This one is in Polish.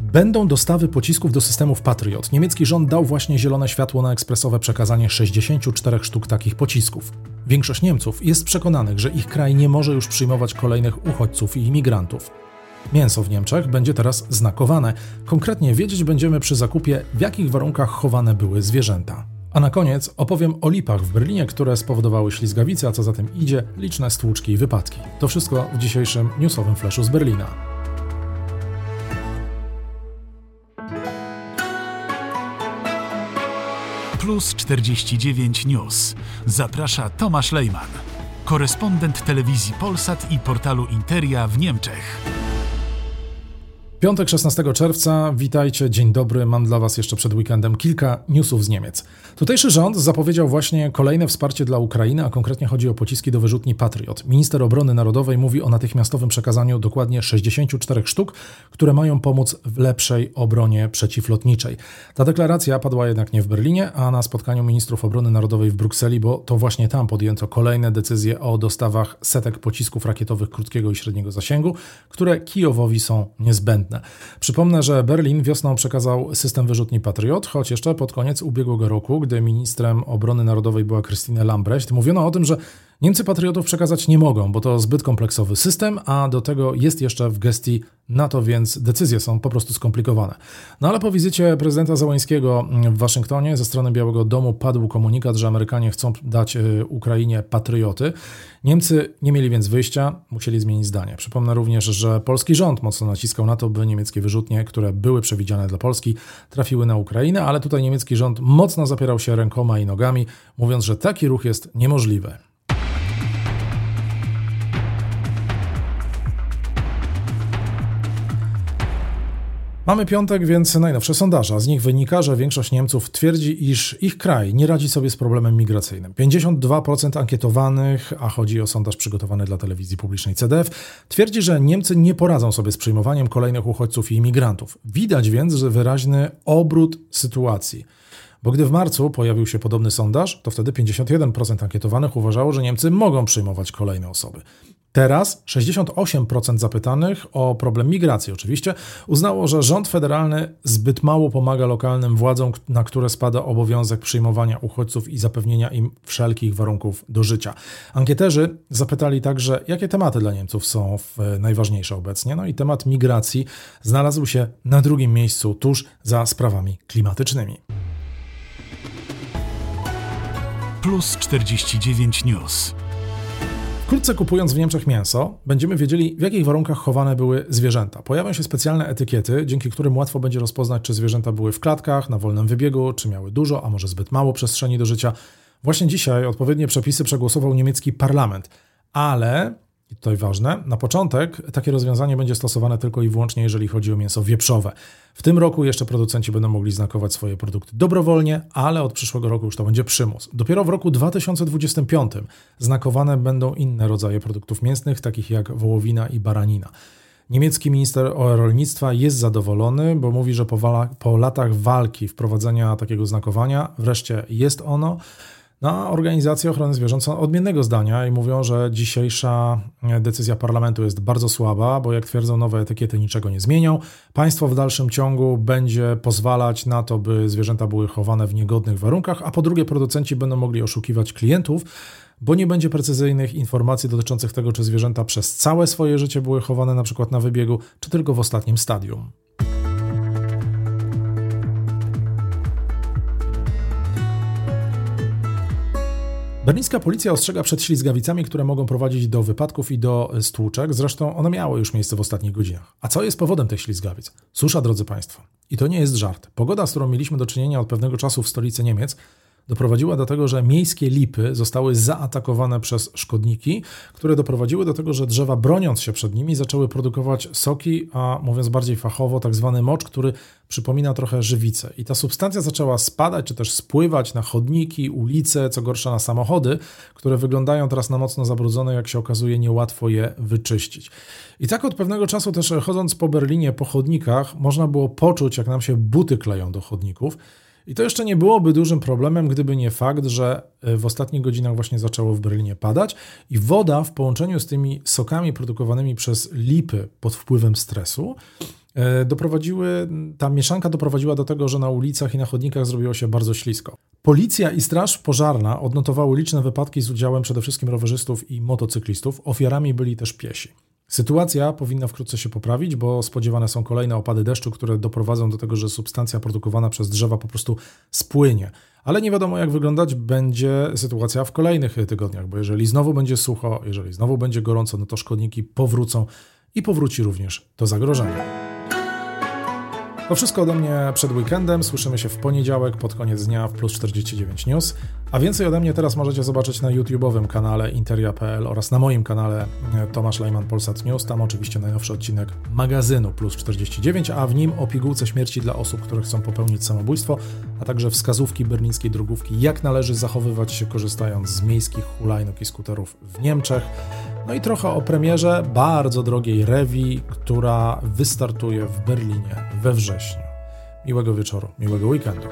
Będą dostawy pocisków do systemów Patriot. Niemiecki rząd dał właśnie zielone światło na ekspresowe przekazanie 64 sztuk takich pocisków. Większość Niemców jest przekonanych, że ich kraj nie może już przyjmować kolejnych uchodźców i imigrantów. Mięso w Niemczech będzie teraz znakowane. Konkretnie wiedzieć będziemy przy zakupie, w jakich warunkach chowane były zwierzęta. A na koniec opowiem o lipach w Berlinie, które spowodowały ślizgawice, a co za tym idzie, liczne stłuczki i wypadki. To wszystko w dzisiejszym newsowym flashu z Berlina. Plus 49 News. Zaprasza Tomasz Lejman, korespondent telewizji Polsat i portalu Interia w Niemczech. Piątek 16 czerwca, witajcie, dzień dobry. Mam dla Was jeszcze przed weekendem kilka newsów z Niemiec. Tutejszy rząd zapowiedział właśnie kolejne wsparcie dla Ukrainy, a konkretnie chodzi o pociski do wyrzutni Patriot. Minister Obrony Narodowej mówi o natychmiastowym przekazaniu dokładnie 64 sztuk, które mają pomóc w lepszej obronie przeciwlotniczej. Ta deklaracja padła jednak nie w Berlinie, a na spotkaniu ministrów obrony narodowej w Brukseli, bo to właśnie tam podjęto kolejne decyzje o dostawach setek pocisków rakietowych krótkiego i średniego zasięgu, które Kijowowi są niezbędne. Przypomnę, że Berlin wiosną przekazał system wyrzutni Patriot, choć jeszcze pod koniec ubiegłego roku, gdy ministrem obrony narodowej była Christine Lambrecht, mówiono o tym, że Niemcy patriotów przekazać nie mogą, bo to zbyt kompleksowy system, a do tego jest jeszcze w gestii NATO, więc decyzje są po prostu skomplikowane. No ale po wizycie prezydenta Załańskiego w Waszyngtonie ze strony Białego Domu padł komunikat, że Amerykanie chcą dać y, Ukrainie patrioty. Niemcy nie mieli więc wyjścia, musieli zmienić zdanie. Przypomnę również, że polski rząd mocno naciskał na to, by niemieckie wyrzutnie, które były przewidziane dla Polski, trafiły na Ukrainę, ale tutaj niemiecki rząd mocno zapierał się rękoma i nogami, mówiąc, że taki ruch jest niemożliwy. Mamy piątek, więc najnowsze sondaże. Z nich wynika, że większość Niemców twierdzi, iż ich kraj nie radzi sobie z problemem migracyjnym. 52% ankietowanych, a chodzi o sondaż przygotowany dla telewizji publicznej CDF, twierdzi, że Niemcy nie poradzą sobie z przyjmowaniem kolejnych uchodźców i imigrantów. Widać więc, że wyraźny obrót sytuacji. Bo gdy w marcu pojawił się podobny sondaż, to wtedy 51% ankietowanych uważało, że Niemcy mogą przyjmować kolejne osoby. Teraz 68% zapytanych o problem migracji oczywiście uznało, że rząd federalny zbyt mało pomaga lokalnym władzom, na które spada obowiązek przyjmowania uchodźców i zapewnienia im wszelkich warunków do życia. Ankieterzy zapytali także, jakie tematy dla Niemców są najważniejsze obecnie. No i temat migracji znalazł się na drugim miejscu tuż za sprawami klimatycznymi. Plus 49 News. Wkrótce kupując w Niemczech mięso, będziemy wiedzieli, w jakich warunkach chowane były zwierzęta. Pojawią się specjalne etykiety, dzięki którym łatwo będzie rozpoznać, czy zwierzęta były w klatkach, na wolnym wybiegu, czy miały dużo, a może zbyt mało przestrzeni do życia. Właśnie dzisiaj odpowiednie przepisy przegłosował niemiecki parlament, ale i tutaj ważne, na początek takie rozwiązanie będzie stosowane tylko i wyłącznie, jeżeli chodzi o mięso wieprzowe. W tym roku jeszcze producenci będą mogli znakować swoje produkty dobrowolnie, ale od przyszłego roku już to będzie przymus. Dopiero w roku 2025 znakowane będą inne rodzaje produktów mięsnych, takich jak wołowina i baranina. Niemiecki minister rolnictwa jest zadowolony, bo mówi, że po, po latach walki wprowadzenia takiego znakowania wreszcie jest ono. No, organizacje ochrony zwierząt są odmiennego zdania i mówią, że dzisiejsza decyzja parlamentu jest bardzo słaba, bo jak twierdzą, nowe etykiety niczego nie zmienią. Państwo w dalszym ciągu będzie pozwalać na to, by zwierzęta były chowane w niegodnych warunkach, a po drugie, producenci będą mogli oszukiwać klientów, bo nie będzie precyzyjnych informacji dotyczących tego, czy zwierzęta przez całe swoje życie były chowane na przykład na wybiegu, czy tylko w ostatnim stadium. Berlińska policja ostrzega przed ślizgawicami, które mogą prowadzić do wypadków i do stłuczek. Zresztą one miały już miejsce w ostatnich godzinach. A co jest powodem tych ślizgawic? Susza, drodzy Państwo. I to nie jest żart. Pogoda, z którą mieliśmy do czynienia od pewnego czasu w stolicy Niemiec, doprowadziła do tego, że miejskie lipy zostały zaatakowane przez szkodniki, które doprowadziły do tego, że drzewa broniąc się przed nimi zaczęły produkować soki, a mówiąc bardziej fachowo, tak zwany mocz, który przypomina trochę żywicę. I ta substancja zaczęła spadać, czy też spływać na chodniki, ulice, co gorsza na samochody, które wyglądają teraz na mocno zabrudzone, jak się okazuje, niełatwo je wyczyścić. I tak od pewnego czasu też chodząc po Berlinie, po chodnikach, można było poczuć, jak nam się buty kleją do chodników. I to jeszcze nie byłoby dużym problemem, gdyby nie fakt, że e, w ostatnich godzinach właśnie zaczęło w Berlinie padać i woda w połączeniu z tymi sokami produkowanymi przez lipy pod wpływem stresu e, doprowadziły, ta mieszanka doprowadziła do tego, że na ulicach i na chodnikach zrobiło się bardzo ślisko. Policja i Straż Pożarna odnotowały liczne wypadki z udziałem przede wszystkim rowerzystów i motocyklistów. Ofiarami byli też piesi. Sytuacja powinna wkrótce się poprawić, bo spodziewane są kolejne opady deszczu, które doprowadzą do tego, że substancja produkowana przez drzewa po prostu spłynie. Ale nie wiadomo, jak wyglądać będzie sytuacja w kolejnych tygodniach, bo jeżeli znowu będzie sucho, jeżeli znowu będzie gorąco, no to szkodniki powrócą i powróci również to zagrożenie. To wszystko ode mnie przed weekendem. Słyszymy się w poniedziałek pod koniec dnia w Plus 49 News. A więcej ode mnie teraz możecie zobaczyć na YouTube'owym kanale Interia.pl oraz na moim kanale e, Tomasz Lejman Polsat News. Tam oczywiście najnowszy odcinek magazynu Plus 49, a w nim o pigułce śmierci dla osób, które chcą popełnić samobójstwo, a także wskazówki berlińskiej drogówki, jak należy zachowywać się korzystając z miejskich hulajnóg i skuterów w Niemczech. No i trochę o premierze bardzo drogiej Rewi, która wystartuje w Berlinie we wrześniu. Miłego wieczoru, miłego weekendu.